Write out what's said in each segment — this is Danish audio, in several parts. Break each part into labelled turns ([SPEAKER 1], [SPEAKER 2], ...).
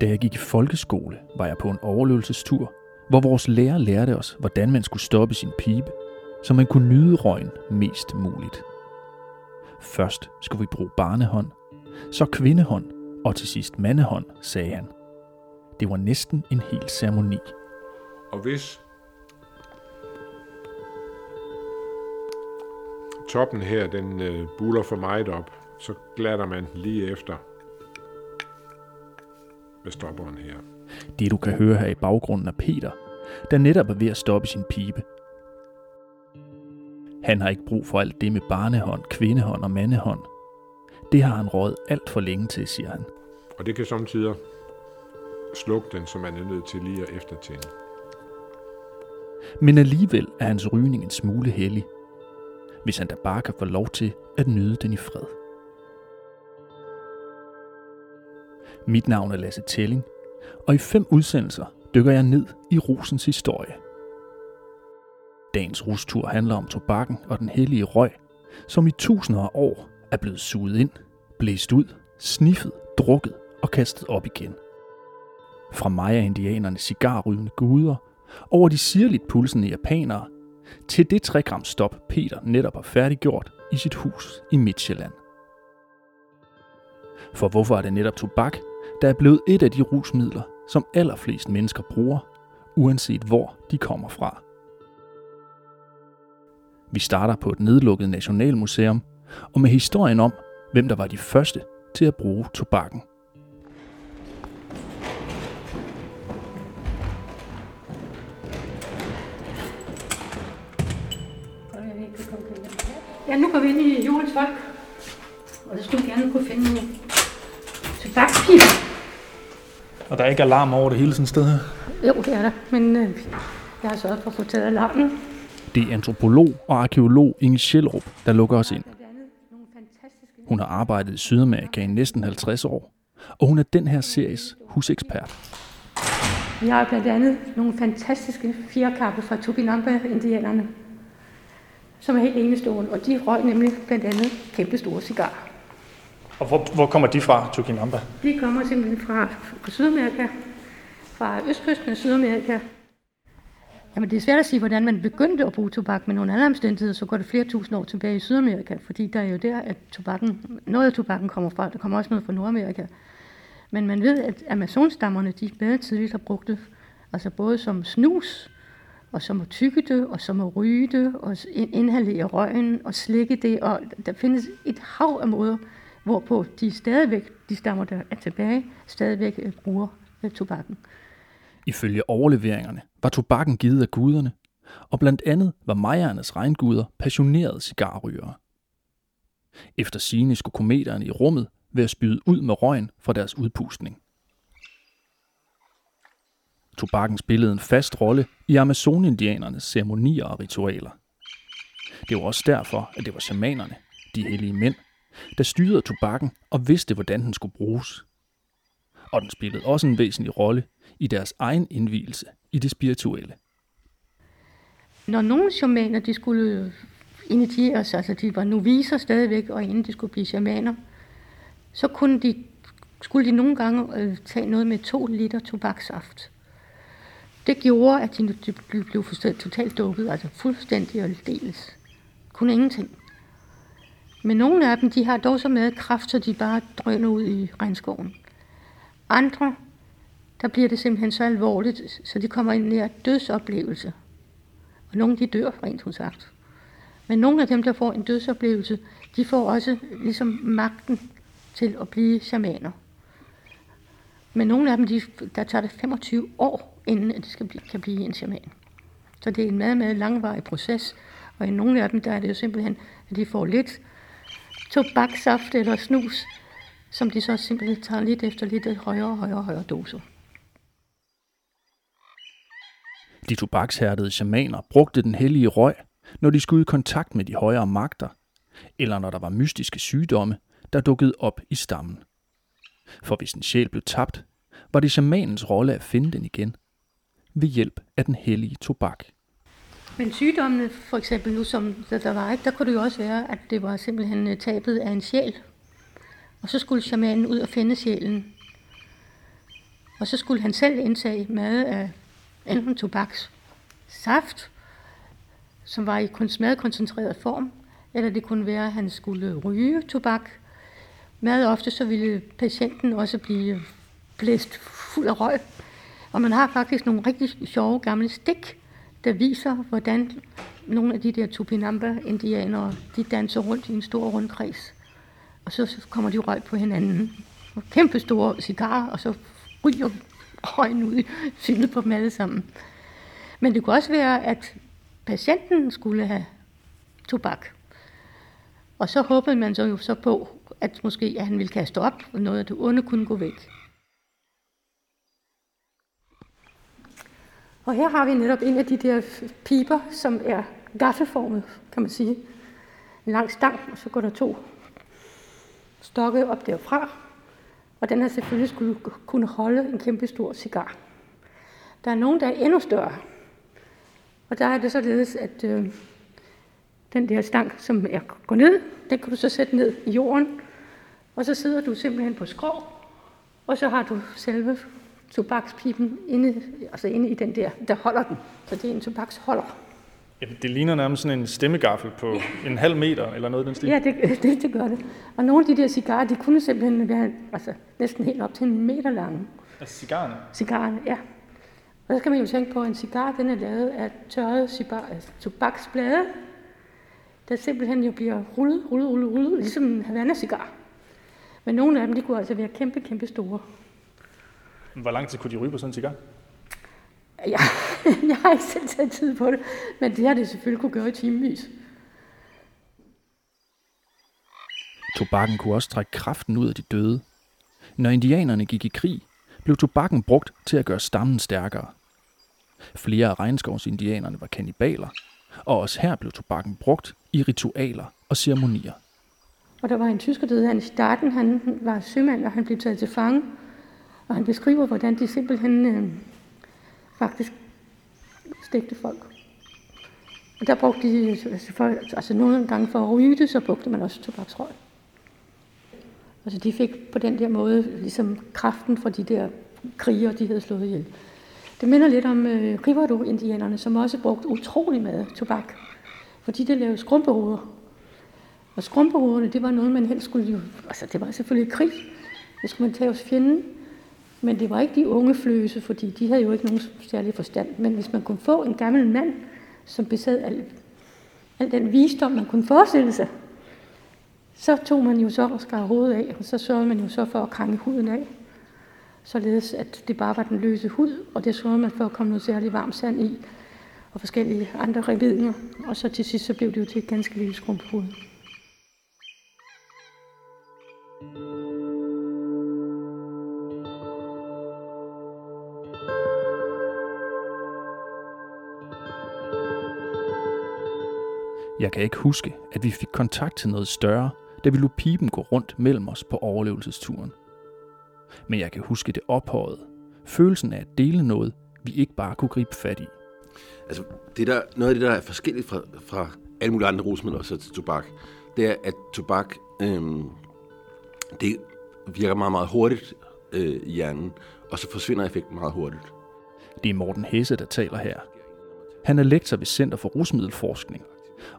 [SPEAKER 1] Da jeg gik i folkeskole, var jeg på en overlevelsestur, hvor vores lærer lærte os, hvordan man skulle stoppe sin pibe, så man kunne nyde røgen mest muligt. Først skulle vi bruge barnehånd, så kvindehånd og til sidst mandehånd, sagde han. Det var næsten en hel ceremoni.
[SPEAKER 2] Og hvis toppen her, den øh, buler for meget op, så glatter man lige efter med stopperen her.
[SPEAKER 1] Det du kan høre her i baggrunden er Peter, der netop er ved at stoppe sin pibe. Han har ikke brug for alt det med barnehånd, kvindehånd og mandehånd. Det har han råd alt for længe til, siger han.
[SPEAKER 2] Og det kan samtidig slukke den, så man er nødt til lige at eftertænde.
[SPEAKER 1] Men alligevel er hans rygning en smule hellig, hvis han da bare kan få lov til at nyde den i fred. Mit navn er Lasse Telling, og i fem udsendelser dykker jeg ned i rusens historie. Dagens rustur handler om tobakken og den hellige røg, som i tusinder af år er blevet suget ind, blæst ud, sniffet, drukket og kastet op igen. Fra Maya-indianernes cigarrygende guder, over de sirligt pulsende japanere, til det 3 gram stop Peter netop har færdiggjort i sit hus i Midtjylland. For hvorfor er det netop tobak, der er blevet et af de rusmidler, som allerflest mennesker bruger, uanset hvor de kommer fra? Vi starter på et nedlukket nationalmuseum, og med historien om, hvem der var de første til at bruge tobakken.
[SPEAKER 3] Ja, nu går vi ind i julens folk, og så skulle vi gerne kunne finde nogle tobakspiber.
[SPEAKER 1] Og der er ikke alarm over det hele sådan sted her?
[SPEAKER 3] Jo, det er der, men øh, jeg har sørget for at få taget alarmen.
[SPEAKER 1] Det er antropolog og arkeolog Inge Sjælrup, der lukker os ind. Hun har arbejdet i Sydamerika i næsten 50 år, og hun er den her series husekspert.
[SPEAKER 3] Vi har blandt andet nogle fantastiske firkappe fra Tupinamba-indianerne, som er helt enestående, og de røg nemlig blandt andet kæmpe store cigarer.
[SPEAKER 1] Og hvor, hvor kommer de fra, Tupinamba?
[SPEAKER 3] De kommer simpelthen fra, fra Sydamerika, fra østkysten af Sydamerika. Jamen, det er svært at sige, hvordan man begyndte at bruge tobak, men under andre omstændigheder, så går det flere tusind år tilbage i Sydamerika, fordi der er jo der, at tobakken, noget af tobakken kommer fra. Der kommer også noget fra Nordamerika. Men man ved, at amazonstammerne, de meget tidligt har brugt det, altså både som snus, og som må tykke det, og som må ryge det, og inhalere røgen, og slikke det, og der findes et hav af måder, hvorpå de stadigvæk, de stammer der er tilbage, stadigvæk øh, bruger øh, tobakken.
[SPEAKER 1] Ifølge overleveringerne var tobakken givet af guderne, og blandt andet var majernes regnguder passionerede cigarrygere. Efter sine skulle kometerne i rummet ved at spyde ud med røgen fra deres udpustning. Tobakken spillede en fast rolle i amazonindianernes ceremonier og ritualer. Det var også derfor, at det var shamanerne, de hellige mænd, der styrede tobakken og vidste, hvordan den skulle bruges. Og den spillede også en væsentlig rolle i deres egen indvielse i det spirituelle.
[SPEAKER 3] Når nogle shamaner de skulle initieres, altså de var noviser stadigvæk, og inden de skulle blive shamaner, så kunne de, skulle de nogle gange øh, tage noget med to liter tobaksaft. Det gjorde, at de, blev, totalt dukket, altså fuldstændig og dels. Kun ingenting. Men nogle af dem, de har dog så meget kraft, så de bare drøner ud i regnskoven. Andre, der bliver det simpelthen så alvorligt, så de kommer ind i en dødsoplevelse. Og nogle de dør, rent hun sagt. Men nogle af dem, der får en dødsoplevelse, de får også ligesom magten til at blive shamaner. Men nogle af dem, de, der tager det 25 år, inden de skal blive, kan blive en shaman. Så det er en meget, meget langvarig proces. Og i nogle af dem, der er det jo simpelthen, at de får lidt tobaksaft eller snus, som de så simpelthen tager lidt efter lidt højere og højere, og højere doser.
[SPEAKER 1] De tobakshærdede shamaner brugte den hellige røg, når de skulle i kontakt med de højere magter, eller når der var mystiske sygdomme, der dukkede op i stammen. For hvis en sjæl blev tabt, var det shamanens rolle at finde den igen, ved hjælp af den hellige tobak.
[SPEAKER 3] Men sygdommene, for eksempel nu som der, var, ikke, der kunne det jo også være, at det var simpelthen øh, tabet af en sjæl. Og så skulle shamanen ud og finde sjælen. Og så skulle han selv indtage mad af enten tobaks saft, som var i meget koncentreret form, eller det kunne være, at han skulle ryge tobak. Meget ofte så ville patienten også blive blæst fuld af røg. Og man har faktisk nogle rigtig sjove gamle stik, der viser, hvordan nogle af de der Tupinamba-indianere, de danser rundt i en stor rundkreds. Og så kommer de røg på hinanden. Og kæmpe store cigarer, og så ryger røgen ud i synet på dem alle sammen. Men det kunne også være, at patienten skulle have tobak. Og så håbede man så jo så på, at måske at han ville kaste op, og noget af det onde kunne gå væk. Og her har vi netop en af de der piber, som er gaffeformet, kan man sige. En lang stang, og så går der to stokke op derfra. Og den har selvfølgelig skulle kunne holde en kæmpe stor cigar. Der er nogen, der er endnu større. Og der er det således, at øh, den der stang, som er går ned, den kan du så sætte ned i jorden. Og så sidder du simpelthen på skrå, og så har du selve tobakspipen inde, altså inde i den der, der holder den. Så det er en tobaksholder.
[SPEAKER 1] Ja, det ligner nærmest sådan en stemmegaffel på en halv meter eller noget den stil.
[SPEAKER 3] Ja, det, det, det gør det. Og nogle af de der cigarer, de kunne simpelthen være altså, næsten helt op til en meter lange.
[SPEAKER 1] Altså cigarerne?
[SPEAKER 3] Cigarerne, ja. Og så skal man jo tænke på, at en cigar den er lavet af tørrede cigar, altså tobaksblade, der simpelthen jo bliver rullet, rullet, rullet, rullet, ligesom en Havana-cigar. Men nogle af dem, de kunne altså være kæmpe, kæmpe store.
[SPEAKER 1] Hvor lang tid kunne de ryge på sådan en cigar?
[SPEAKER 3] Ja, jeg har ikke selv taget tid på det, men det har det selvfølgelig kunne gøre i timevis.
[SPEAKER 1] Tobakken kunne også trække kraften ud af de døde. Når indianerne gik i krig, blev tobakken brugt til at gøre stammen stærkere. Flere af regnskovsindianerne var kannibaler, og også her blev tobakken brugt i ritualer og ceremonier.
[SPEAKER 3] Og der var en tysker, der hed Starten, han var sømand, og han blev taget til fange. Og han beskriver, hvordan de simpelthen øh, faktisk stegte folk. Og der brugte de, øh, altså, for, altså nogle gange for at ryge det, så brugte man også tobaksrøg. Altså de fik på den der måde ligesom kraften fra de der kriger, de havde slået ihjel. Det minder lidt om øh, Rivado-indianerne, som også brugte utrolig meget tobak. Fordi det lavede skrumpehoveder. Og skrumpehovederne, det var noget, man helst skulle jo... Altså, det var selvfølgelig krig. Det skulle man tage hos fjenden. Men det var ikke de unge fløse, fordi de havde jo ikke nogen særlig forstand. Men hvis man kunne få en gammel mand, som besad al, al den visdom, man kunne forestille sig, så tog man jo så og skar hovedet af, og så sørgede man jo så for at krænge huden af. Således at det bare var den løse hud, og det sørgede man for at komme noget særligt varmt sand i, og forskellige andre revidinger. Og så til sidst så blev det jo til et ganske lille skrumpehoved.
[SPEAKER 1] Jeg kan ikke huske, at vi fik kontakt til noget større, da vi lå pipen gå rundt mellem os på overlevelsesturen. Men jeg kan huske det ophøjet. Følelsen af at dele noget, vi ikke bare kunne gribe fat i.
[SPEAKER 4] Altså, det der, noget af det, der er forskelligt fra, fra alle mulige andre rusmidler så til tobak, det er, at tobak, øhm, det virker meget, meget hurtigt øh, i hjernen, og så forsvinder effekten meget hurtigt.
[SPEAKER 1] Det er Morten Hesse, der taler her. Han er lektor ved Center for Rusmiddelforskning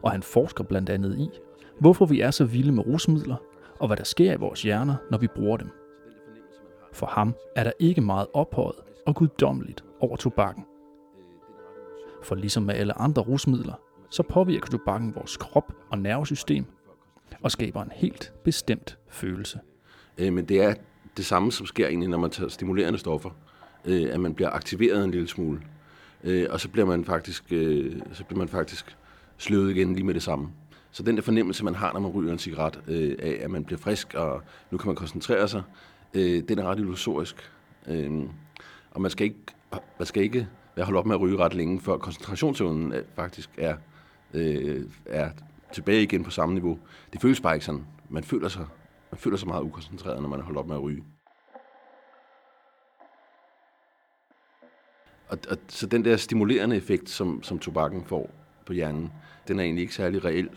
[SPEAKER 1] og han forsker blandt andet i, hvorfor vi er så vilde med rusmidler, og hvad der sker i vores hjerner, når vi bruger dem. For ham er der ikke meget ophøjet og guddommeligt over tobakken. For ligesom med alle andre rusmidler, så påvirker tobakken vores krop og nervesystem og skaber en helt bestemt følelse.
[SPEAKER 4] Øh, men det er det samme, som sker egentlig, når man tager stimulerende stoffer. Øh, at man bliver aktiveret en lille smule. Øh, og så bliver man faktisk, øh, så bliver man faktisk sløvet igen lige med det samme. Så den der fornemmelse, man har, når man ryger en cigaret, øh, af at man bliver frisk, og nu kan man koncentrere sig, øh, den er ret illusorisk. Øh, og man skal ikke, man skal ikke være holdt op med at ryge ret længe, før koncentrationsevnen øh, faktisk er, øh, er tilbage igen på samme niveau. Det føles bare ikke sådan. Man føler sig, man føler sig meget ukoncentreret, når man er holdt op med at ryge. Og, og, så den der stimulerende effekt, som, som tobakken får, på hjernen, den er egentlig ikke særlig reel.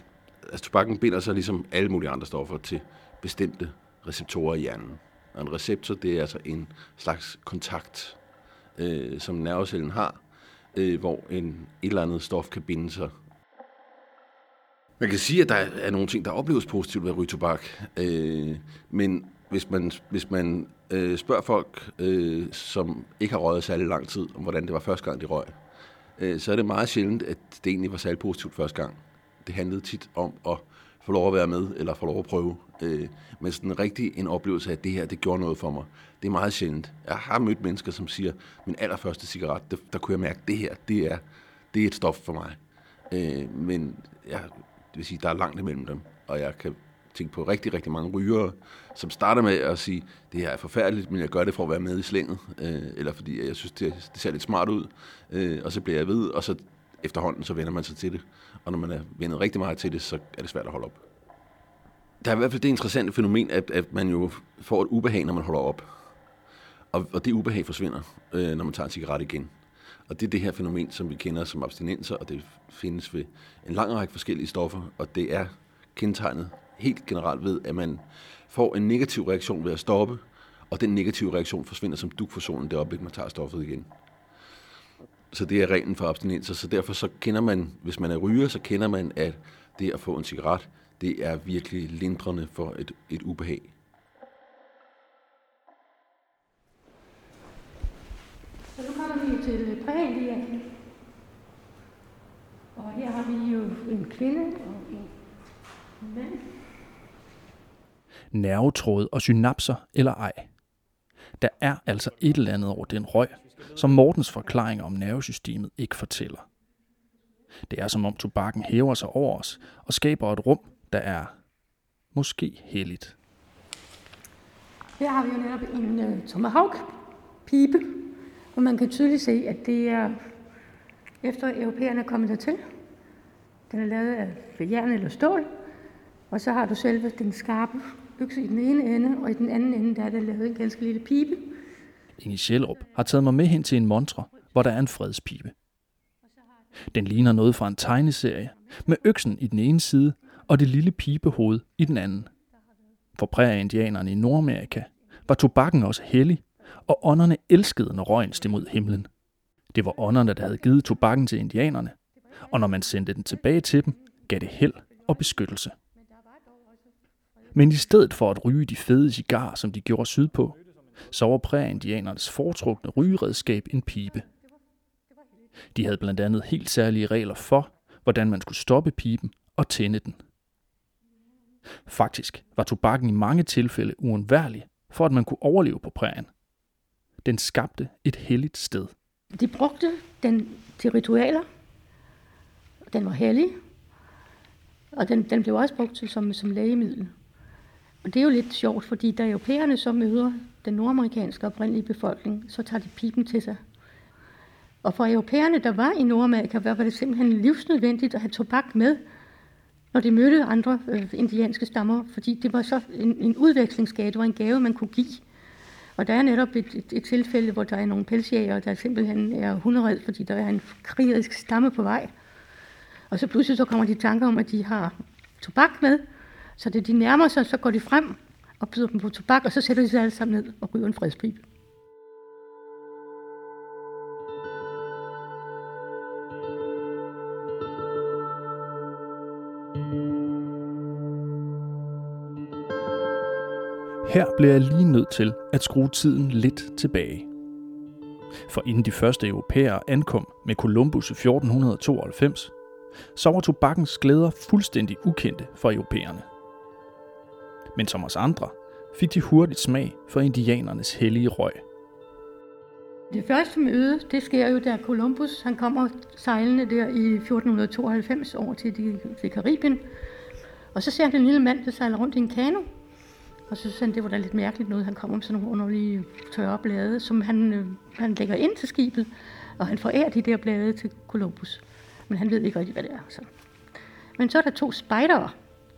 [SPEAKER 4] Altså tobakken binder sig ligesom alle mulige andre stoffer til bestemte receptorer i hjernen. Og en receptor, det er altså en slags kontakt, øh, som nervecellen har, øh, hvor en, et eller andet stof kan binde sig. Man kan sige, at der er nogle ting, der opleves positivt ved at ryge tobak, øh, men hvis man, hvis man øh, spørger folk, øh, som ikke har røget særlig lang tid, om hvordan det var første gang, de røg, øh, så er det meget sjældent, at det egentlig var særlig positivt første gang. Det handlede tit om at få lov at være med, eller få lov at prøve. Øh, men sådan rigtig en oplevelse af, at det her, det gjorde noget for mig. Det er meget sjældent. Jeg har mødt mennesker, som siger, min allerførste cigaret, der, der kunne jeg mærke, at det her, det er, det er et stof for mig. Øh, men jeg, det vil sige, der er langt imellem dem, og jeg kan tænke på rigtig, rigtig mange rygere, som starter med at sige, det her er forfærdeligt, men jeg gør det for at være med i slænget, øh, eller fordi jeg synes, det, det ser lidt smart ud, øh, og så bliver jeg ved, og så efterhånden, så vender man sig til det. Og når man er vendet rigtig meget til det, så er det svært at holde op. Der er i hvert fald det interessante fænomen, at, at man jo får et ubehag, når man holder op. Og, og det ubehag forsvinder, øh, når man tager en cigaret igen. Og det er det her fænomen, som vi kender som abstinenser, og det findes ved en lang række forskellige stoffer, og det er kendetegnet helt generelt ved, at man får en negativ reaktion ved at stoppe, og den negative reaktion forsvinder som duk for solen det øjeblik, man tager stoffet igen. Så det er reglen for abstinenser, så derfor så kender man, hvis man er ryger, så kender man, at det at få en cigaret, det er virkelig lindrende for et, et ubehag.
[SPEAKER 3] Så nu kommer vi til Prælia. Og her har vi jo en kvinde og en mand.
[SPEAKER 1] Nervetråd og synapser eller ej. Der er altså et eller andet over den røg, som Mortens forklaring om nervesystemet ikke fortæller. Det er som om tobakken hæver sig over os og skaber et rum, der er måske helligt.
[SPEAKER 3] Her har vi jo netop en øh, uh, tomahawk-pipe, og man kan tydeligt se, at det er efter europæerne er kommet dertil. Den er lavet af jern eller stål, og så har du selve den skarpe økse i den ene ende, og i den anden ende der er der lavet en ganske lille pibe.
[SPEAKER 1] Inge Sjælrup har taget mig med hen til en montre, hvor der er en fredspibe. Den ligner noget fra en tegneserie, med øksen i den ene side og det lille pibehoved i den anden. For præriandianerne i Nordamerika var tobakken også hellig, og ånderne elskede, når røgen steg mod himlen. Det var ånderne, der havde givet tobakken til indianerne, og når man sendte den tilbage til dem, gav det held og beskyttelse. Men i stedet for at ryge de fede cigarer, som de gjorde sydpå, så var præindianernes foretrukne rygeredskab en pibe. De havde blandt andet helt særlige regler for, hvordan man skulle stoppe piben og tænde den. Faktisk var tobakken i mange tilfælde uundværlig, for at man kunne overleve på prærien. Den skabte et helligt sted.
[SPEAKER 3] De brugte den til ritualer. Den var hellig. Og den, den blev også brugt til, som, som lægemiddel. Og det er jo lidt sjovt, fordi da europæerne så møder den nordamerikanske oprindelige befolkning, så tager de pipen til sig. Og for europæerne, der var i Nordamerika, var det simpelthen livsnødvendigt at have tobak med, når de mødte andre øh, indianske stammer, fordi det var så en, en udvekslingsgave, det var en gave, man kunne give. Og der er netop et, et, et tilfælde, hvor der er nogle pelsjæger, der simpelthen er hunderedd, fordi der er en krigerisk stamme på vej. Og så pludselig så kommer de tanker om, at de har tobak med, så det de nærmer sig, så går de frem og byder dem på tobak, og så sætter de sig alle sammen ned og ryger en fredspibe.
[SPEAKER 1] Her bliver jeg lige nødt til at skrue tiden lidt tilbage. For inden de første europæere ankom med Columbus i 1492, så var tobakkens glæder fuldstændig ukendte for europæerne. Men som os andre fik de hurtigt smag for indianernes hellige røg.
[SPEAKER 3] Det første møde, det sker jo, da Columbus han kommer sejlende der i 1492 over til, de, til Karibien. Og så ser han en lille mand, der sejler rundt i en kano. Og så synes han, det var da lidt mærkeligt noget. Han kommer med sådan nogle underlige tørre blade, som han, øh, han lægger ind til skibet. Og han forærer de der blade til Columbus. Men han ved ikke rigtig, hvad det er. Så. Men så er der to spejdere,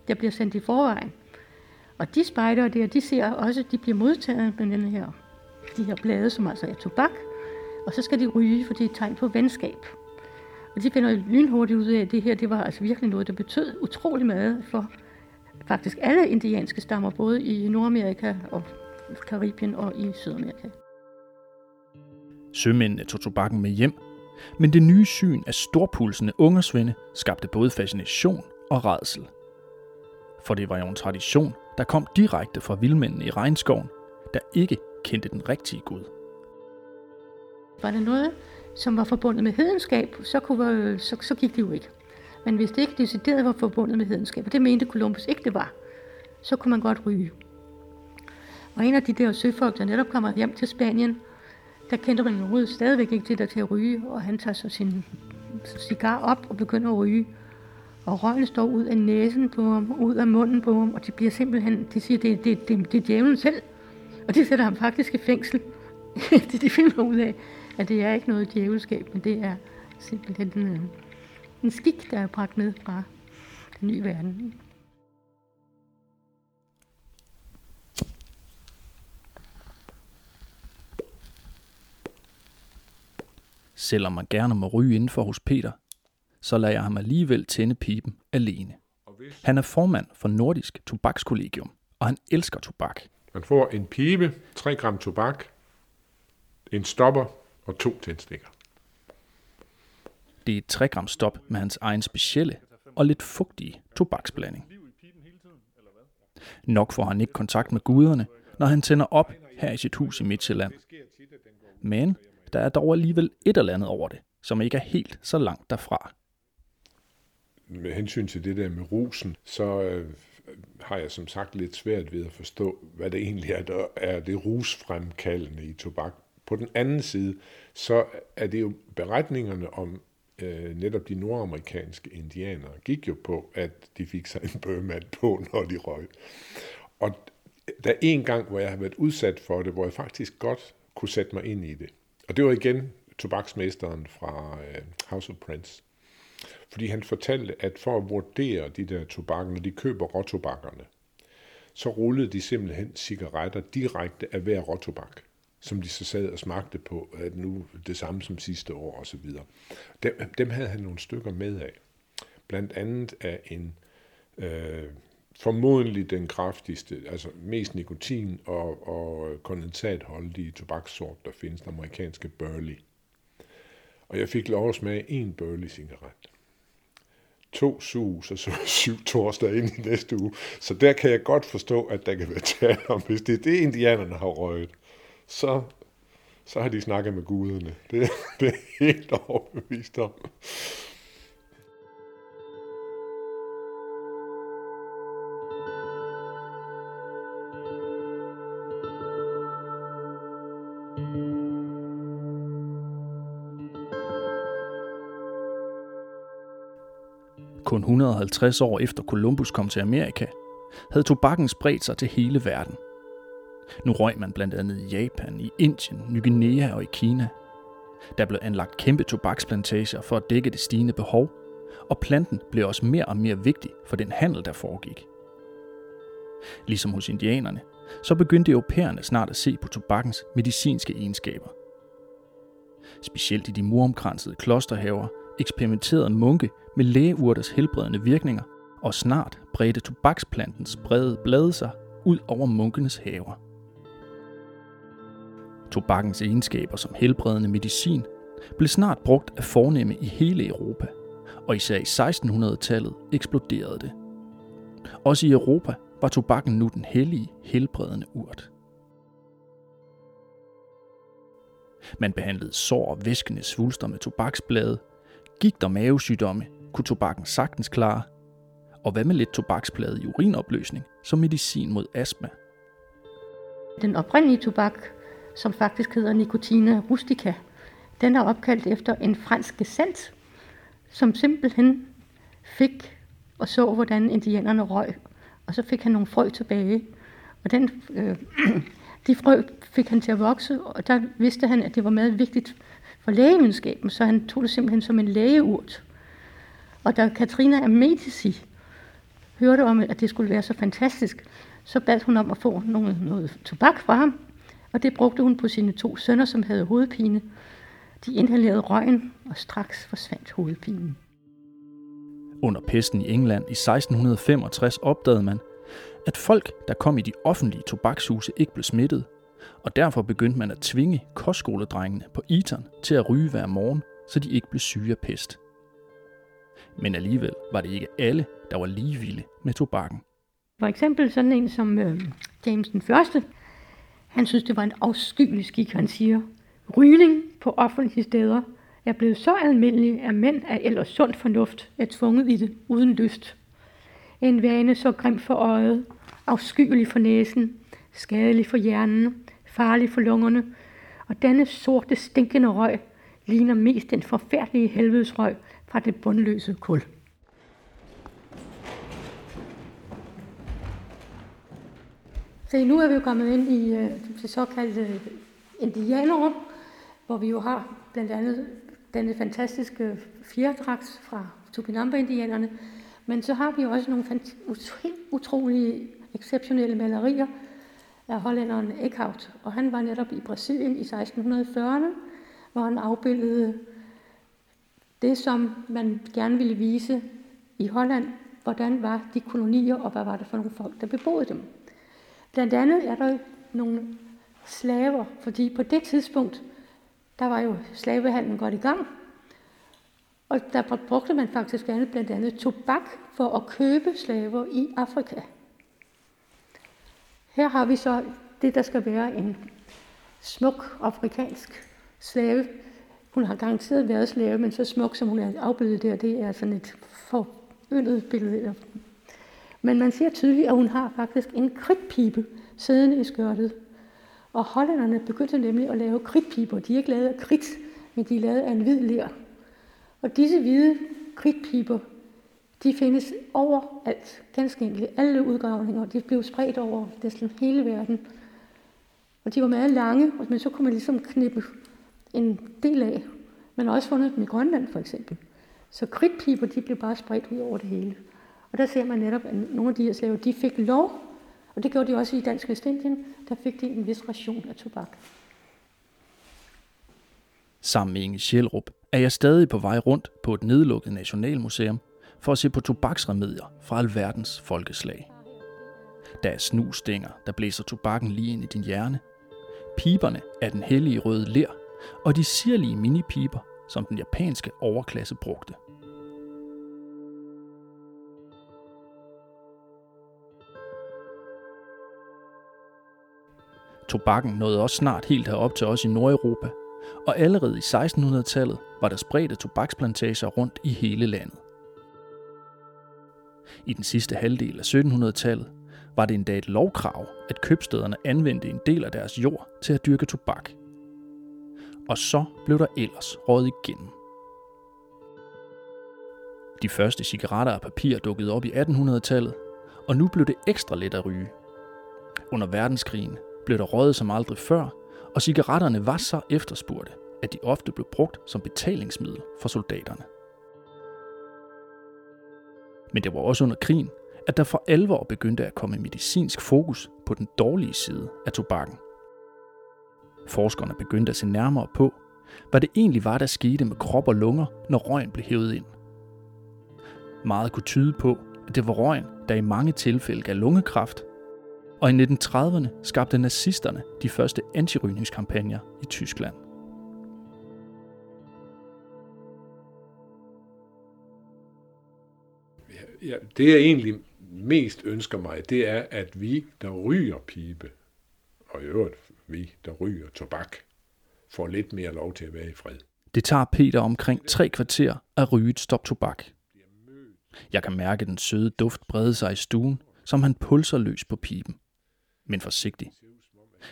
[SPEAKER 3] der bliver sendt i forvejen. Og de spejdere der, de ser også, at de bliver modtaget med den her, de her blade, som altså er tobak. Og så skal de ryge, for det er et tegn på venskab. Og de finder lynhurtigt ud af, at det her det var altså virkelig noget, der betød utrolig meget for faktisk alle indianske stammer, både i Nordamerika og Karibien og i Sydamerika.
[SPEAKER 1] Sømændene tog tobakken med hjem, men det nye syn af storpulsende ungersvende skabte både fascination og redsel. For det var jo en tradition, der kom direkte fra vildmændene i regnskoven, der ikke kendte den rigtige Gud.
[SPEAKER 3] Var der noget, som var forbundet med hedenskab, så, kunne, så, så gik det jo ikke. Men hvis det ikke decideret var forbundet med hedenskab, og det mente Columbus ikke det var, så kunne man godt ryge. Og en af de der søfolk, der netop kommer hjem til Spanien, der kendte man overhovedet stadigvæk ikke til der til at ryge, og han tager så sin cigar op og begynder at ryge. Og røgen står ud af næsen på ham, ud af munden på ham, og de bliver simpelthen, de siger, det, det, det, det er djævlen selv. Og de sætter ham faktisk i fængsel. det de finder ud af, at det er ikke noget djævelskab, men det er simpelthen en, en skik, der er bragt med fra den nye verden.
[SPEAKER 1] Selvom man gerne må ryge indenfor hos Peter, så lader jeg ham alligevel tænde pipen alene. Han er formand for Nordisk Tobakskollegium, og han elsker tobak.
[SPEAKER 2] Man får en pibe, 3 gram tobak, en stopper og to tændstikker.
[SPEAKER 1] Det er et 3 gram stop med hans egen specielle og lidt fugtige tobaksblanding. Nok får han ikke kontakt med guderne, når han tænder op her i sit hus i Midtjylland. Men der er dog alligevel et eller andet over det, som ikke er helt så langt derfra.
[SPEAKER 2] Med hensyn til det der med rusen, så øh, har jeg som sagt lidt svært ved at forstå, hvad det egentlig er, der er det rusfremkaldende i tobak. På den anden side, så er det jo beretningerne om øh, netop de nordamerikanske indianere, gik jo på, at de fik sig en bøgemand på, når de røg. Og der er en gang, hvor jeg har været udsat for det, hvor jeg faktisk godt kunne sætte mig ind i det. Og det var igen tobaksmesteren fra øh, House of Prince. Fordi han fortalte, at for at vurdere de der tobakker, når de køber råtobakkerne, så rullede de simpelthen cigaretter direkte af hver råtobak, som de så sad og smagte på, at nu det samme som sidste år osv. Dem, dem havde han nogle stykker med af. Blandt andet af en øh, formodentlig den kraftigste, altså mest nikotin og, og kondensatholdige tobakssort, der findes, den amerikanske Burley. Og jeg fik lov at smage en Burley cigaret. To sus og så syv torsdag ind i næste uge. Så der kan jeg godt forstå, at der kan være tale om, hvis det er det, indianerne har røget, så, så har de snakket med guderne. Det, det er helt overbevist om.
[SPEAKER 1] 150 år efter Columbus kom til Amerika, havde tobakken spredt sig til hele verden. Nu røg man blandt andet i Japan, i Indien, Ny Guinea og i Kina. Der blev anlagt kæmpe tobaksplantager for at dække det stigende behov, og planten blev også mere og mere vigtig for den handel, der foregik. Ligesom hos indianerne, så begyndte europæerne snart at se på tobakkens medicinske egenskaber. Specielt i de muromkransede klosterhaver eksperimenterede munke med lægeurters helbredende virkninger, og snart bredte tobaksplantens brede blade sig ud over munkenes haver. Tobakkens egenskaber som helbredende medicin blev snart brugt af fornemme i hele Europa, og især i 1600-tallet eksploderede det. Også i Europa var tobakken nu den hellige, helbredende urt. Man behandlede sår og væskende svulster med tobaksblade, gik der mavesygdomme, kunne tobakken sagtens klare, og hvad med lidt tobaksplade i urinopløsning som medicin mod astma?
[SPEAKER 3] Den oprindelige tobak, som faktisk hedder Nicotina rustica, den er opkaldt efter en fransk gesandt, som simpelthen fik og så, hvordan indianerne røg. Og så fik han nogle frø tilbage. Og den, øh, de frø fik han til at vokse, og der vidste han, at det var meget vigtigt for lægevidenskaben, så han tog det simpelthen som en lægeurt. Og da Katrina af Medici hørte om, at det skulle være så fantastisk, så bad hun om at få noget, noget tobak fra ham, og det brugte hun på sine to sønner, som havde hovedpine. De inhalerede røgen, og straks forsvandt hovedpinen.
[SPEAKER 1] Under pesten i England i 1665 opdagede man, at folk, der kom i de offentlige tobakshuse, ikke blev smittet, og derfor begyndte man at tvinge kostskoledrengene på Eton til at ryge hver morgen, så de ikke blev syge af pest. Men alligevel var det ikke alle, der var lige vilde med tobakken.
[SPEAKER 3] For eksempel sådan en som øh, James den Første. Han synes, det var en afskyelig skik, han siger. Rygning på offentlige steder er blevet så almindelig, at mænd af ellers sund fornuft er tvunget i det uden lyst. En vane så grim for øjet, afskyelig for næsen, skadelig for hjernen, farlig for lungerne, og denne sorte, stinkende røg ligner mest den forfærdelige helvedesrøg fra det bundløse kul. Så nu er vi jo kommet ind i øh, det såkaldte øh, indianerrum, hvor vi jo har blandt andet denne fantastiske fjerdragt fra Tupinamba-indianerne, men så har vi også nogle helt utrolige, exceptionelle malerier af hollænderen Eckhout, og han var netop i Brasilien i 1640'erne, hvor han afbildede det, som man gerne ville vise i Holland, hvordan var de kolonier, og hvad var det for nogle folk, der beboede dem. Blandt andet er der nogle slaver, fordi på det tidspunkt, der var jo slavehandlen godt i gang, og der brugte man faktisk andet, blandt andet tobak for at købe slaver i Afrika. Her har vi så det, der skal være en smuk afrikansk slave. Hun har garanteret været slave, men så smuk, som hun er afbildet der, det er sådan et foryndet billede. Men man ser tydeligt, at hun har faktisk en kridtpibe siddende i skørtet. Og hollænderne begyndte nemlig at lave kridtpiber. De er ikke lavet af kridt, men de er lavet af en hvid ler. Og disse hvide kridtpiber, de findes overalt, ganske enkelt. Alle udgravninger, de blev spredt over næsten hele verden. Og de var meget lange, men så kunne man ligesom knippe en del af. Man har også fundet dem i Grønland for eksempel. Så kridtpiber, de blev bare spredt ud over det hele. Og der ser man netop, at nogle af de her slaver, de fik lov, og det gjorde de også i Dansk Vestindien, der fik de en vis ration af tobak.
[SPEAKER 1] Sammen med Inge Sjælrup er jeg stadig på vej rundt på et nedlukket nationalmuseum for at se på tobaksremedier fra alverdens folkeslag. Der er snusstænger, der blæser tobakken lige ind i din hjerne. Piberne er den hellige røde ler, og de sirlige minipiber, som den japanske overklasse brugte. Tobakken nåede også snart helt herop til os i Nordeuropa, og allerede i 1600-tallet var der spredte tobaksplantager rundt i hele landet. I den sidste halvdel af 1700-tallet var det endda et lovkrav, at købstederne anvendte en del af deres jord til at dyrke tobak. Og så blev der ellers råd igennem. De første cigaretter af papir dukkede op i 1800-tallet, og nu blev det ekstra let at ryge. Under verdenskrigen blev der røget som aldrig før, og cigaretterne var så efterspurgte, at de ofte blev brugt som betalingsmiddel for soldaterne. Men det var også under krigen, at der for alvor begyndte at komme medicinsk fokus på den dårlige side af tobakken. Forskerne begyndte at se nærmere på, hvad det egentlig var, der skete med krop og lunger, når røgen blev hævet ind. Meget kunne tyde på, at det var røgen, der i mange tilfælde gav lungekræft, og i 1930'erne skabte nazisterne de første antirygningskampagner i Tyskland.
[SPEAKER 2] Ja, det jeg egentlig mest ønsker mig, det er, at vi, der ryger pibe, og i øvrigt vi, der ryger tobak, får lidt mere lov til at være i fred.
[SPEAKER 1] Det tager Peter omkring tre kvarter at ryge et stop tobak. Jeg kan mærke den søde duft brede sig i stuen, som han pulser løs på piben men forsigtig.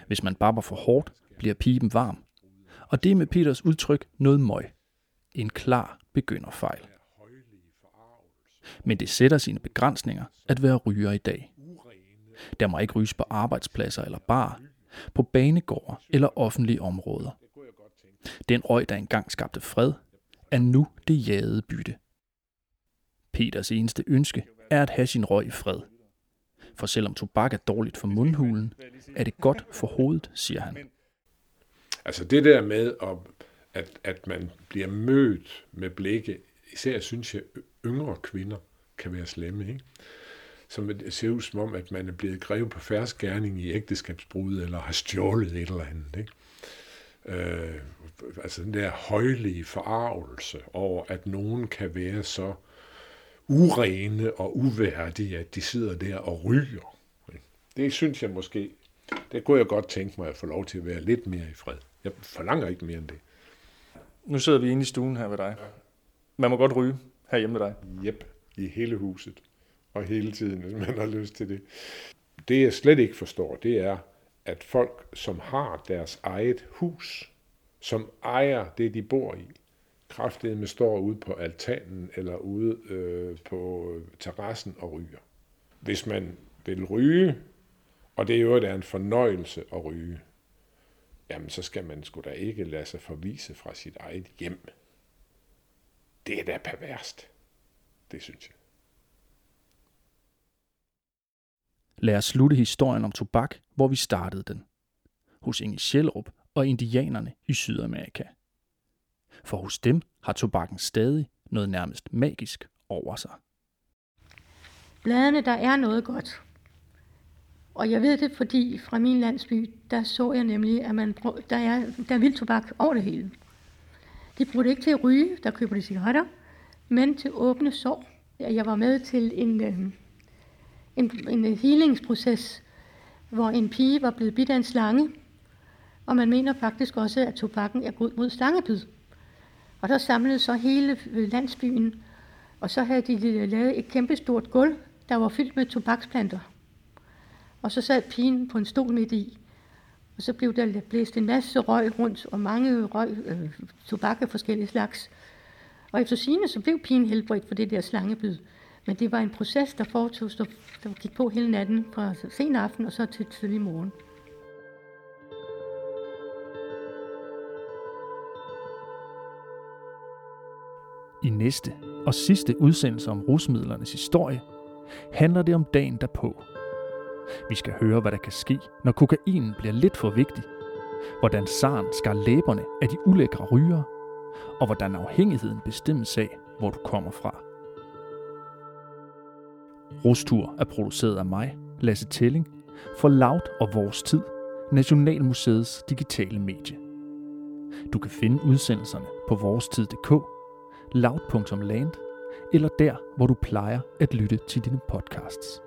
[SPEAKER 1] Hvis man barber for hårdt, bliver piben varm. Og det er med Peters udtryk noget møg. En klar begynderfejl. Men det sætter sine begrænsninger at være ryger i dag. Der må ikke ryges på arbejdspladser eller bar, på banegårde eller offentlige områder. Den røg, der engang skabte fred, er nu det jagede bytte. Peters eneste ønske er at have sin røg i fred – for selvom tobak er dårligt for mundhulen, er det godt for hovedet, siger han.
[SPEAKER 2] Altså det der med at, at, at man bliver mødt med blikke, især synes jeg, yngre kvinder kan være slemme, ikke? Som det ser ud som om, at man er blevet grevet på færdsgærning i ægteskabsbrud, eller har stjålet et eller andet, ikke? Øh, altså den der højlige forarvelse over, at nogen kan være så urene og uværdige, at de sidder der og ryger. Det synes jeg måske, det kunne jeg godt tænke mig at få lov til at være lidt mere i fred. Jeg forlanger ikke mere end det.
[SPEAKER 1] Nu sidder vi inde i stuen her ved dig. Man må godt ryge herhjemme med dig.
[SPEAKER 2] Jep, i hele huset. Og hele tiden, hvis man har lyst til det. Det jeg slet ikke forstår, det er, at folk, som har deres eget hus, som ejer det, de bor i, kraftedeme står ude på altanen eller ude øh, på terrassen og ryger. Hvis man vil ryge, og det er jo er en fornøjelse at ryge, jamen så skal man sgu da ikke lade sig forvise fra sit eget hjem. Det er da perverst. Det synes jeg.
[SPEAKER 1] Lad os slutte historien om tobak, hvor vi startede den. Hos Inge Sjælrup og indianerne i Sydamerika. For hos dem har tobakken stadig noget nærmest magisk over sig.
[SPEAKER 3] Bladene, der er noget godt. Og jeg ved det, fordi fra min landsby, der så jeg nemlig, at man der, er, der er vild tobak over det hele. De bruger det ikke til at ryge, der køber de cigaretter, men til åbne sår. Jeg var med til en, øh, en, en øh, healingsproces, hvor en pige var blevet bidt af en slange, og man mener faktisk også, at tobakken er god mod slangebid. Og der samlede så hele øh, landsbyen, og så havde de lavet et kæmpestort gulv, der var fyldt med tobaksplanter. Og så sad pigen på en stol midt i, og så blev der blæst en masse røg rundt, og mange røg, øh, tobak af forskellige slags. Og efter sine så blev pigen helbredt for det der slangebid. Men det var en proces, der foretog, der gik på hele natten, fra sen aften og så til tidlig morgen.
[SPEAKER 1] I næste og sidste udsendelse om rusmidlernes historie handler det om dagen derpå. Vi skal høre, hvad der kan ske, når kokainen bliver lidt for vigtig, hvordan saren skar læberne af de ulækre ryger, og hvordan afhængigheden bestemmes af, hvor du kommer fra. Rustur er produceret af mig, Lasse Telling, for Loud og Vores Tid, Nationalmuseets digitale medie. Du kan finde udsendelserne på vorestid.dk loud.land eller der, hvor du plejer at lytte til dine podcasts.